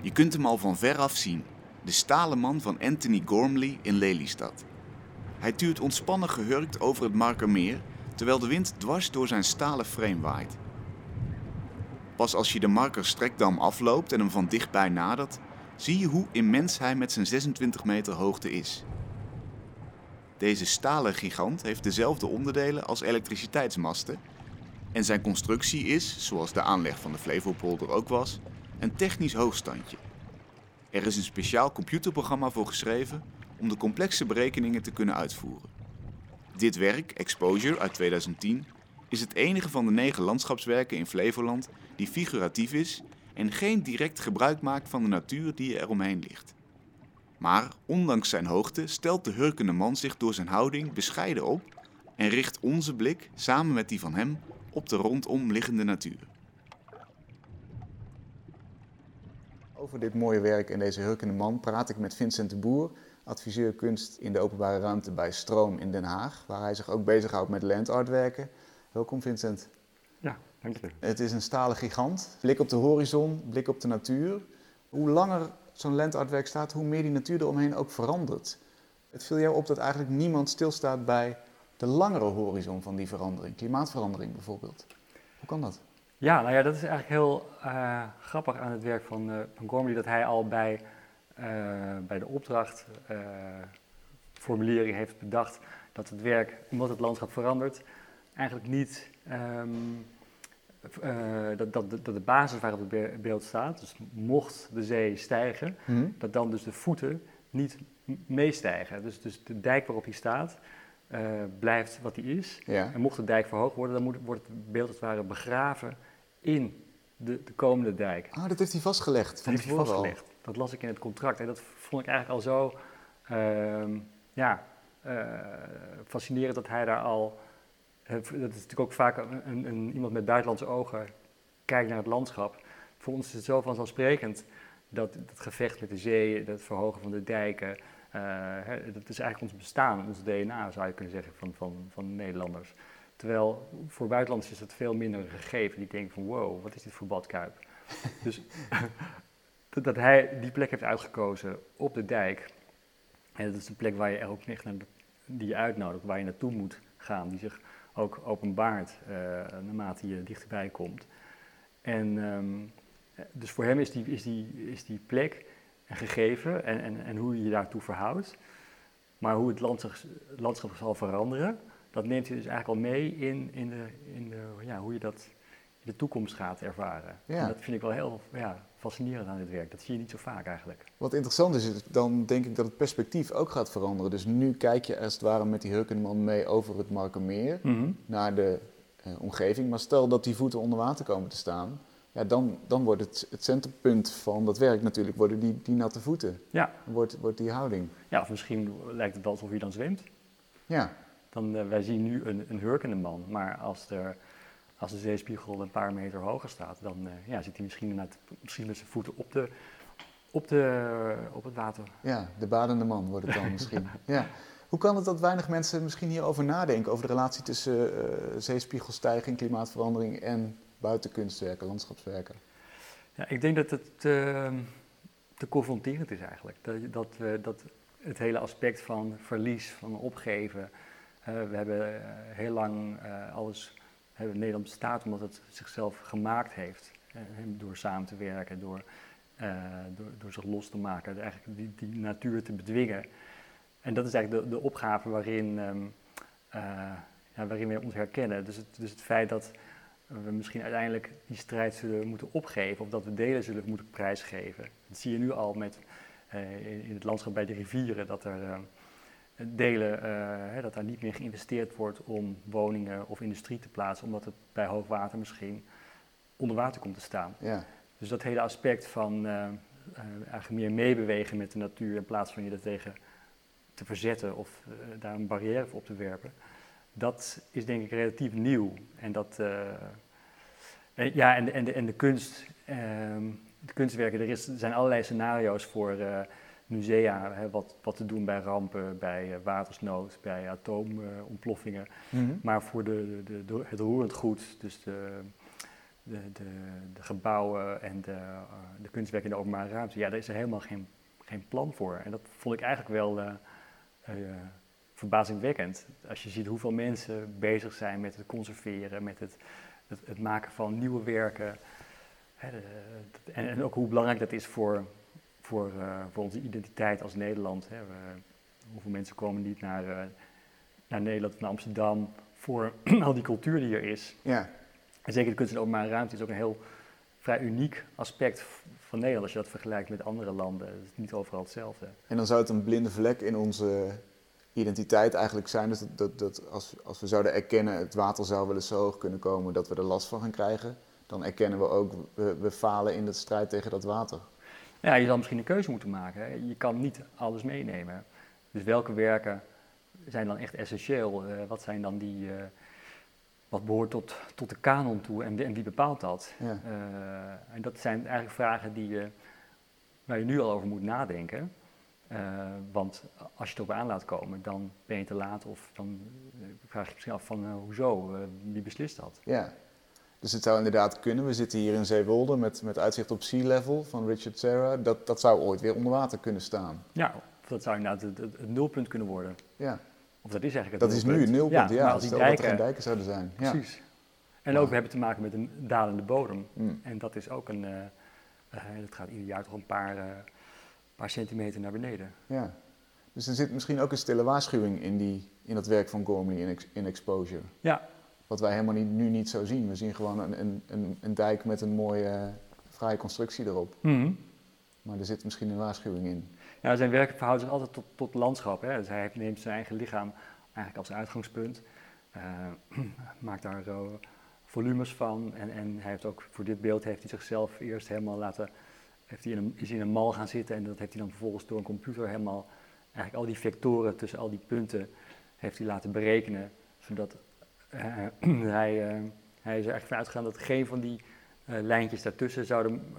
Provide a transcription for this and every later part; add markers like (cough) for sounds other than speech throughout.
Je kunt hem al van ver af zien. De stalen man van Anthony Gormley in Lelystad. Hij tuurt ontspannen gehurkt over het Markermeer, terwijl de wind dwars door zijn stalen frame waait. Pas als je de Marker Strekdam afloopt en hem van dichtbij nadert, zie je hoe immens hij met zijn 26 meter hoogte is. Deze stalen gigant heeft dezelfde onderdelen als elektriciteitsmasten en zijn constructie is, zoals de aanleg van de Flevopolder ook was, een technisch hoogstandje. Er is een speciaal computerprogramma voor geschreven om de complexe berekeningen te kunnen uitvoeren. Dit werk, Exposure uit 2010, is het enige van de negen landschapswerken in Flevoland die figuratief is en geen direct gebruik maakt van de natuur die er omheen ligt. Maar ondanks zijn hoogte stelt de hurkende man zich door zijn houding bescheiden op en richt onze blik samen met die van hem op de rondom liggende natuur. Over dit mooie werk en deze hurkende man praat ik met Vincent de Boer, adviseur kunst in de openbare ruimte bij Stroom in Den Haag, waar hij zich ook bezighoudt met landartwerken. Welkom Vincent. Ja, dank je. Het is een stalen gigant. Blik op de horizon, blik op de natuur. Hoe langer zo'n landartwerk staat, hoe meer die natuur eromheen ook verandert. Het viel jou op dat eigenlijk niemand stilstaat bij de langere horizon van die verandering, klimaatverandering bijvoorbeeld. Hoe kan dat? Ja, nou ja, dat is eigenlijk heel uh, grappig aan het werk van, uh, van Gormley, dat hij al bij, uh, bij de opdrachtformulering heeft bedacht dat het werk, omdat het landschap verandert, eigenlijk niet um, dat, dat, dat, de basis waarop het beeld staat, dus mocht de zee stijgen, mm. dat dan dus de voeten niet meestijgen. Dus, dus de dijk waarop hij staat, uh, blijft wat hij is. Ja. En mocht de dijk verhoogd worden, dan moet, wordt het beeld als het ware begraven in de, de komende dijk. Ah, dat heeft hij vastgelegd. Dat heeft hij vastgelegd. Al. Dat las ik in het contract. En dat vond ik eigenlijk al zo uh, ja, uh, fascinerend dat hij daar al. dat is natuurlijk ook vaak een, een, iemand met buitenlandse ogen kijkt naar het landschap. Voor ons is het zo vanzelfsprekend dat het gevecht met de zee, het verhogen van de dijken, uh, dat is eigenlijk ons bestaan, ons DNA zou je kunnen zeggen van, van, van Nederlanders. Terwijl voor buitenlanders is dat veel minder gegeven. Die denken van wow, wat is dit voor badkuip? (laughs) dus (laughs) dat hij die plek heeft uitgekozen op de dijk. En dat is een plek waar je ook echt naar die je uitnodigt, waar je naartoe moet gaan. Die zich ook openbaart uh, naarmate je dichterbij komt. En um, dus voor hem is die, is die, is die plek een gegeven en, en, en hoe je je daartoe verhoudt. Maar hoe het landschap, landschap zal veranderen, dat neemt hij dus eigenlijk al mee in, in, de, in de, ja, hoe je dat in de toekomst gaat ervaren. Ja. En dat vind ik wel heel ja, fascinerend aan dit werk. Dat zie je niet zo vaak eigenlijk. Wat interessant is, is, dan denk ik dat het perspectief ook gaat veranderen. Dus nu kijk je als het ware met die Hurkenman mee over het Markermeer mm -hmm. naar de uh, omgeving. Maar stel dat die voeten onder water komen te staan, ja, dan, dan wordt het, het centerpunt van dat werk natuurlijk worden die, die natte voeten. Ja. Wordt, wordt die houding. Ja, of misschien lijkt het wel alsof je dan zwemt. Ja. Dan, uh, wij zien nu een, een hurkende man, maar als, er, als de zeespiegel een paar meter hoger staat, dan uh, ja, zit hij misschien, misschien met zijn voeten op, de, op, de, op het water. Ja, de badende man wordt het dan misschien. (laughs) ja. Hoe kan het dat weinig mensen misschien hierover nadenken, over de relatie tussen uh, zeespiegelstijging, klimaatverandering en buitenkunstwerken, landschapswerken? Ja, ik denk dat het uh, te confronterend is eigenlijk. Dat, dat, we, dat het hele aspect van verlies, van opgeven. Uh, we hebben uh, heel lang alles, hebben Nederland bestaat omdat het zichzelf gemaakt heeft. door samen te werken, door, door, door, zich los te maken, eigenlijk die, die, natuur te bedwingen. En dat is eigenlijk de, de opgave waarin, um, ja, waarin we ons herkennen. Dus het, dus het feit dat we misschien uiteindelijk die strijd zullen moeten opgeven of dat we delen zullen moeten prijsgeven. Dat zie je nu al met, in het landschap bij de rivieren, dat er uh, delen, uh, hè, dat daar niet meer geïnvesteerd wordt om woningen of industrie te plaatsen, omdat het bij hoogwater misschien onder water komt te staan. Ja. Dus dat hele aspect van eigenlijk meer meebewegen met de natuur in plaats van je er tegen te verzetten of daar een barrière voor op te werpen dat is denk ik relatief nieuw. En dat, ja, en, en, de, en de kunst, uh, de kunstwerken, er, is, er zijn allerlei scenario's voor musea, hè, wat, wat te doen bij rampen, bij watersnood, bij atoomontploffingen. Mm -hmm. Maar voor de, de, de, het roerend goed, dus de, de, de, gebouwen en de, de kunstwerken in de openbare ruimte, ja, daar is er helemaal geen, geen plan voor. En dat vond ik eigenlijk wel verbazingwekkend. Als je ziet hoeveel mensen bezig zijn met het conserveren, met het, het, het maken van nieuwe werken. Hè, en, en, ook hoe belangrijk dat is voor, voor, uh, voor onze identiteit als Nederland. Hè. We, hoeveel mensen komen niet naar, uh, naar Nederland, naar Amsterdam, voor (clears throat) al die cultuur die er is. Ja. En zeker de kunst de openbare ruimte is ook een heel vrij uniek aspect van Nederland als je dat vergelijkt met andere landen. Het is niet overal hetzelfde. En dan zou het een blinde vlek in onze identiteit eigenlijk zijn. Dus dat, dat, dat als, als we zouden erkennen, het water zou wel eens zo hoog kunnen komen dat we er last van gaan krijgen, dan erkennen we ook, we, we falen in de strijd tegen dat water. Ja, je zal misschien een keuze moeten maken. Hè. Je kan niet alles meenemen. Dus welke werken zijn dan echt essentieel? Uh, wat zijn dan die, uh, wat behoort tot, tot de kanon toe en, en wie bepaalt dat? Ja. Uh, en dat zijn eigenlijk vragen die, waar je nu al over moet nadenken. Want als je het op aan laat komen, dan ben je te laat of dan vraag je je misschien af van hoezo, wie beslist dat? Ja, dus het zou inderdaad kunnen. We zitten hier in Zeewolde met, met uitzicht op sea level van Richard Serra. Dat, dat zou ooit weer onder water kunnen staan. Ja, dat zou inderdaad het, het, het nulpunt kunnen worden. Ja. Of dat is eigenlijk het dat nulpunt. Dat is nu het nulpunt, ja. ja als die dijken, dat er geen dijken zouden zijn. Ja. Precies. En ook, we hebben te maken met een dalende bodem. Mm. En dat is ook een, dat gaat ieder jaar toch een paar paar centimeter naar beneden. Ja, dus er zit misschien ook een stille waarschuwing in, die, in dat werk van Gormley in, in Exposure. Ja. Wat wij helemaal niet, nu niet zo zien. We zien gewoon een, een, een, een dijk met een mooie, fraaie constructie erop. Mm Maar er zit misschien een waarschuwing in. Ja, zijn werk verhoudt zich altijd tot, tot landschap. Hè. Dus hij neemt zijn eigen lichaam eigenlijk als uitgangspunt. Uh, (clears throat) maakt daar uh, volumes van. En, en hij heeft ook voor dit beeld heeft hij zichzelf eerst helemaal laten heeft hij in een, is in een mal gaan zitten en dat heeft hij dan vervolgens door een computer helemaal, eigenlijk al die vectoren tussen al die punten, heeft hij laten berekenen, zodat (clears throat) hij, uh, hij is er echt van uitgegaan dat geen van die uh, lijntjes daartussen zouden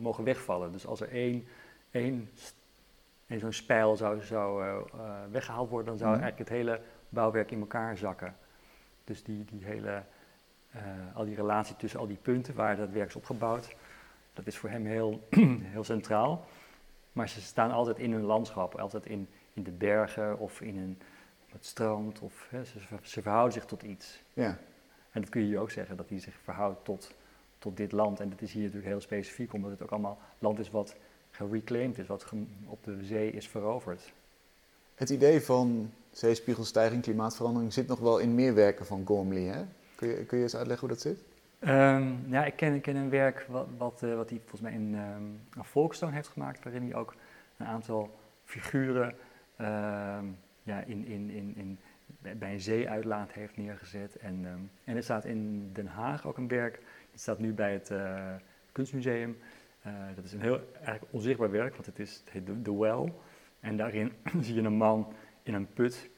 mogen wegvallen. Dus als er één, één, één zo'n spijl zou, zou weggehaald worden, dan zou Mhm. eigenlijk het hele bouwwerk in elkaar zakken. Dus die, die hele, al die relatie tussen al die punten waar dat werk is opgebouwd, dat is voor hem heel, (clears throat) heel centraal. Maar ze staan altijd in hun landschap, altijd in, in de bergen of in een, het strand. Of, hè, ze, ze, verhouden zich tot iets. Ja. En dat kun je hier ook zeggen, dat hij zich verhoudt tot, tot dit land. En dat is hier natuurlijk heel specifiek, omdat het ook allemaal land is wat gereclaimed is, wat op de zee is veroverd. Het idee van zeespiegelstijging, klimaatverandering zit nog wel in meer werken van Gormley. Hè? Kun, je, kun je eens uitleggen hoe dat zit? Um, ja, ik ken, ik ken een werk wat, wat, uh, wat hij volgens mij in um, een Folkstone heeft gemaakt, waarin hij ook een aantal figuren um, ja, in, in, in, in, bij een zeeuitlaat heeft neergezet. En, en er staat in Den Haag ook een werk, het staat nu bij het uh, Kunstmuseum. Uh, dat is een heel eigenlijk onzichtbaar werk, want het, is, het heet The, Well. En daarin (clears throat) zie je een man in een put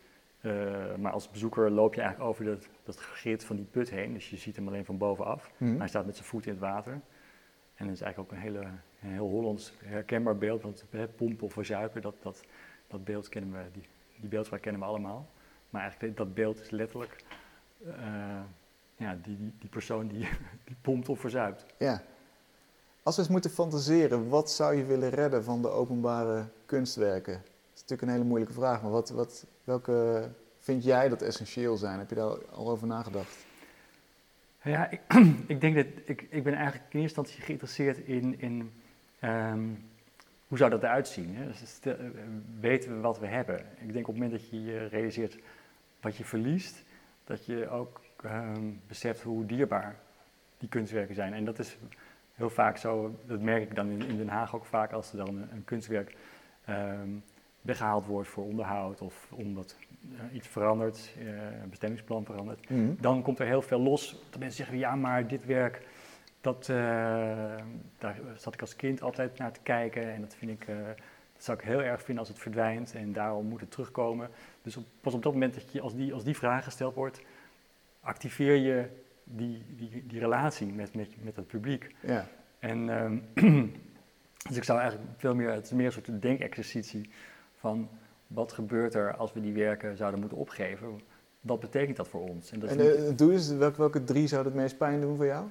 uh, maar als bezoeker loop je eigenlijk over dat, dat van die put heen. Dus je ziet hem alleen van bovenaf. Mhm. Hij staat met zijn voet in het water. En dat is eigenlijk ook een, hele, een heel Hollands herkenbaar beeld. Want hè, pompen of verzuipen, dat, dat, dat beeld kennen we, die, die beeldspraak kennen we allemaal. Maar eigenlijk dat beeld is letterlijk uh, ja, die, die, die persoon die, (laughs) die pompt of verzuipt. Ja. Als we eens moeten fantaseren, wat zou je willen redden van de openbare kunstwerken? Dat is natuurlijk een hele moeilijke vraag, maar wat, wat, welke vind jij dat essentieel zijn? Heb je daar al over nagedacht? Ja, ik, (clears throat) ik denk dat ik, ik ben eigenlijk in eerste instantie geïnteresseerd in, in um, hoe zou dat eruit zien. Hè? Dus stel, weten we wat we hebben? Ik denk op het moment dat je realiseert wat je verliest, dat je ook um, beseft hoe dierbaar die kunstwerken zijn. En dat is heel vaak zo, dat merk ik dan in, in Den Haag ook vaak als er dan een, een kunstwerk um, weggehaald wordt voor onderhoud of omdat uh, iets verandert, uh, een bestemmingsplan verandert, Mhm. dan komt er heel veel los. Dat mensen zeggen, ja, maar dit werk, dat, uh, daar zat ik als kind altijd naar te kijken en dat vind ik, uh, dat zou ik heel erg vinden als het verdwijnt en daarom moet het terugkomen. Dus op, pas op dat moment dat je, als die, als die vraag gesteld wordt, activeer je die, die, die relatie met, met, met het publiek. Ja. En um, (clears throat) dus ik zou eigenlijk veel meer, het is meer een soort denkexercitie van wat gebeurt er als we die werken zouden moeten opgeven? Wat betekent dat voor ons? En, dat en uh, doe eens, welke, welke drie zou het meest pijn doen voor jou?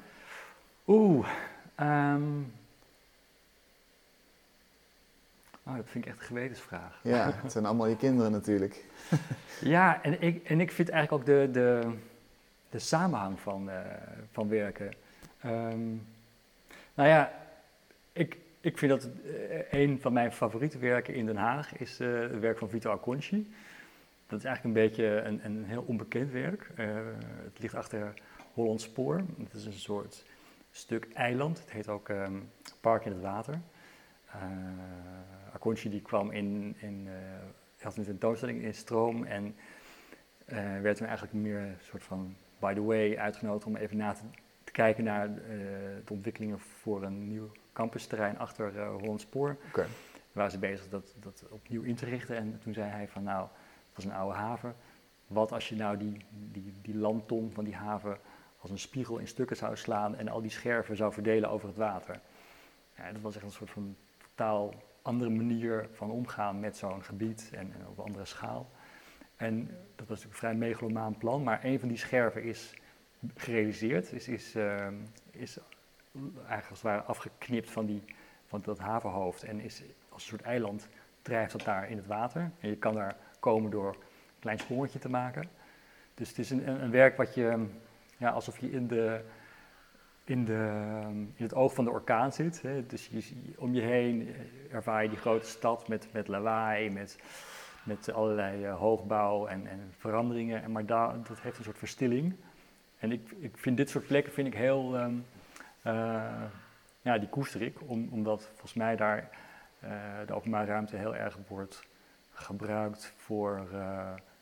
Oeh, ehm, oh, dat vind ik echt een gewetensvraag. Ja, (laughs) het zijn allemaal je kinderen natuurlijk. (laughs) Ja, en ik, en ik vind eigenlijk ook de, de, de samenhang van, eh, van werken. Ehm, nou ja, ik, ik vind dat eh, een van mijn favoriete werken in Den Haag is eh, het werk van Vito Acconci. Dat is eigenlijk een beetje een, een heel onbekend werk. het ligt achter Holland Spoor. Het is een soort stuk eiland. Het heet ook ehm, Park in het Water. Uh, die kwam in, in had een tentoonstelling in Stroom en werd toen eigenlijk meer een soort van by the way uitgenodigd om even na te, kijken naar de ontwikkelingen voor een nieuw campusterrein achter uh, Holland Spoor. Okay. Waar ze bezig dat, dat opnieuw in te richten. En toen zei hij van nou, het was een oude haven. Wat als je nou die, die, die landton van die haven als een spiegel in stukken zou slaan en al die scherven zou verdelen over het water. Ja, dat was echt een soort van totaal andere manier van omgaan met zo'n gebied en, op een andere schaal. En dat was natuurlijk een vrij megalomaan plan, maar een van die scherven is gerealiseerd, is, is, uh, is eigenlijk als het ware afgeknipt van, die, van dat havenhoofd en is als een soort eiland drijft dat daar in het water. En je kan daar komen door een klein sprongetje te maken. Dus het is een, een, werk wat je, ja, alsof je in, de, in, de, in het oog van de orkaan zit. Hè. Dus je, om je heen ervaar je die grote stad met, met lawaai, met, met allerlei uh, hoogbouw en, en veranderingen. En maar daar, dat heeft een soort verstilling. En ik, ik vind dit soort plekken vind ik heel, um, ja, die koester ik, om, omdat volgens mij daar uh, de openbare ruimte heel erg wordt gebruikt voor,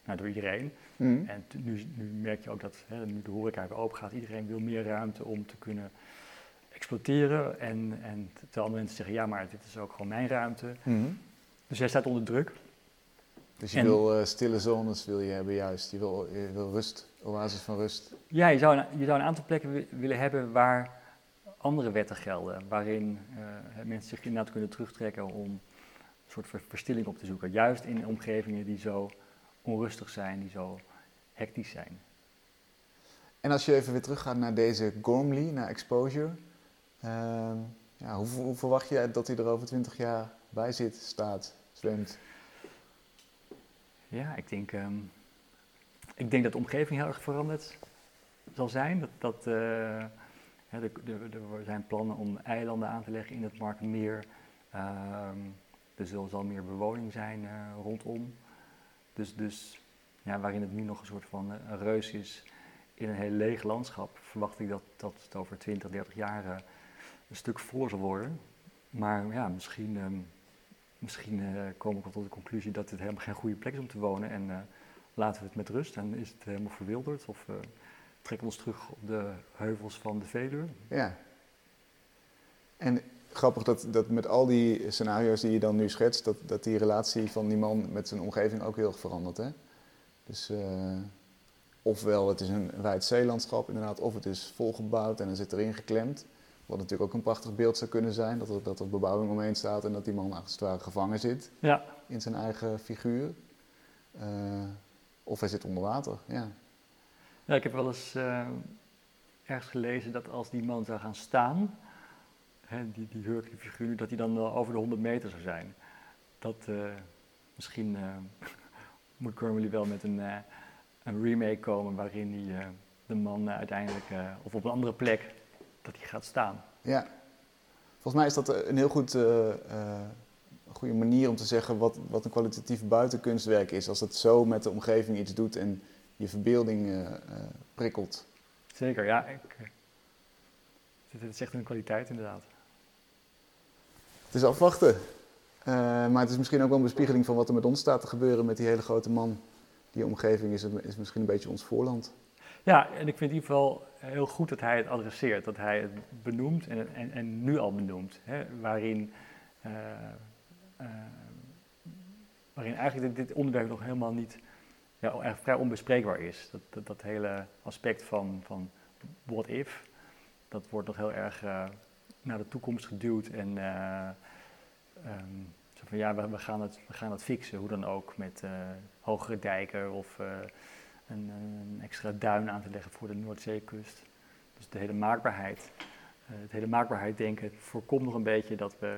nou, door iedereen. Mm. En nu, nu, merk je ook dat, hè, nu de horeca weer open gaat, iedereen wil meer ruimte om te kunnen exploiteren. En, en terwijl andere mensen zeggen, ja, maar dit is ook gewoon mijn ruimte. Mm. Dus jij staat onder druk. Dus je wil uh, stille zones wil je hebben juist, je wil, je wil rust, oasis van rust. Ja, je zou, je zou een aantal plekken willen hebben waar andere wetten gelden, waarin uh, mensen zich inderdaad kunnen terugtrekken om een soort verstilling op te zoeken. Juist in omgevingen die zo onrustig zijn, die zo hectisch zijn. En als je even weer teruggaat naar deze Gormley, naar Exposure, uh, ja, hoe, hoe, verwacht je dat hij er over twintig jaar bij zit, staat, zwemt? Ja, ik denk, um, ik denk dat de omgeving heel erg veranderd zal zijn. Dat, dat, uh, er, er, zijn plannen om eilanden aan te leggen in het Markenmeer. Um, er zal, zal, meer bewoning zijn uh, rondom. Dus, dus ja, waarin het nu nog een soort van uh, een reus is in een heel leeg landschap, verwacht ik dat, dat het over 20, 30 jaar een stuk voller zal worden. Maar ja, misschien um, misschien uh, kom ik wel tot de conclusie dat dit helemaal geen goede plek is om te wonen. En uh, laten we het met rust en is het helemaal verwilderd. Of trekken we ons terug op de heuvels van de Veluwe. Ja. En grappig dat, dat met al die scenario's die je dan nu schetst, dat, dat die relatie van die man met zijn omgeving ook heel erg verandert. Hè? Dus ofwel het is een wijd zeelandschap inderdaad, of het is volgebouwd en dan zit erin geklemd. Wat natuurlijk ook een prachtig beeld zou kunnen zijn, dat er, dat er bebouwing omheen staat en dat die man als het ware gevangen zit ja. in zijn eigen figuur. Uh, of hij zit onder water, ja. Ja, ik heb wel eens uh, ergens gelezen dat als die man zou gaan staan, hè, die, die die figuur, dat hij dan wel over de 100 meter zou zijn. Dat uh, misschien moet Cornwally wel met een, een remake komen waarin hij de man uiteindelijk, of op een andere plek, dat hij gaat staan. Ja, volgens mij is dat een heel goed, goede manier om te zeggen wat, wat een kwalitatief buitenkunstwerk is. Als het zo met de omgeving iets doet en je verbeelding prikkelt. Zeker, ja. Ik, het is echt een kwaliteit inderdaad. Het is afwachten. Maar het is misschien ook wel een bespiegeling van wat er met ons staat te gebeuren met die hele grote man. Die omgeving is, is misschien een beetje ons voorland. Ja, en ik vind in ieder geval heel goed dat hij het adresseert, dat hij het benoemt en, en, en nu al benoemt. Hè, waarin, uh, uh, waarin eigenlijk dit, onderwerp nog helemaal niet, ja, vrij onbespreekbaar is. Dat, dat, hele aspect van, van what if, dat wordt nog heel erg naar de toekomst geduwd en um, zo van ja, we, gaan het, we gaan het fixen, hoe dan ook, met hogere dijken of een, een, extra duin aan te leggen voor de Noordzeekust. Dus de hele maakbaarheid het hele maakbaarheid denken voorkomt nog een beetje dat we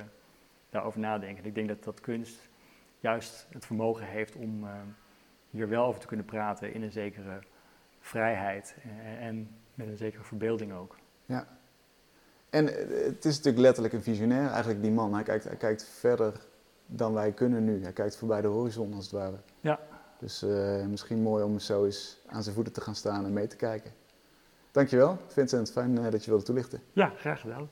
daarover nadenken. Ik denk dat, dat kunst juist het vermogen heeft om hier wel over te kunnen praten in een zekere vrijheid en, en met een zekere verbeelding ook. Ja. En het is natuurlijk letterlijk een visionair, eigenlijk die man. Hij kijkt, hij kijkt verder dan wij kunnen nu. Hij kijkt voorbij de horizon als het ware. Ja. Dus uh, misschien mooi om zo eens aan zijn voeten te gaan staan en mee te kijken. Dankjewel, Vincent. Fijn uh, dat je wilde toelichten. Ja, graag gedaan.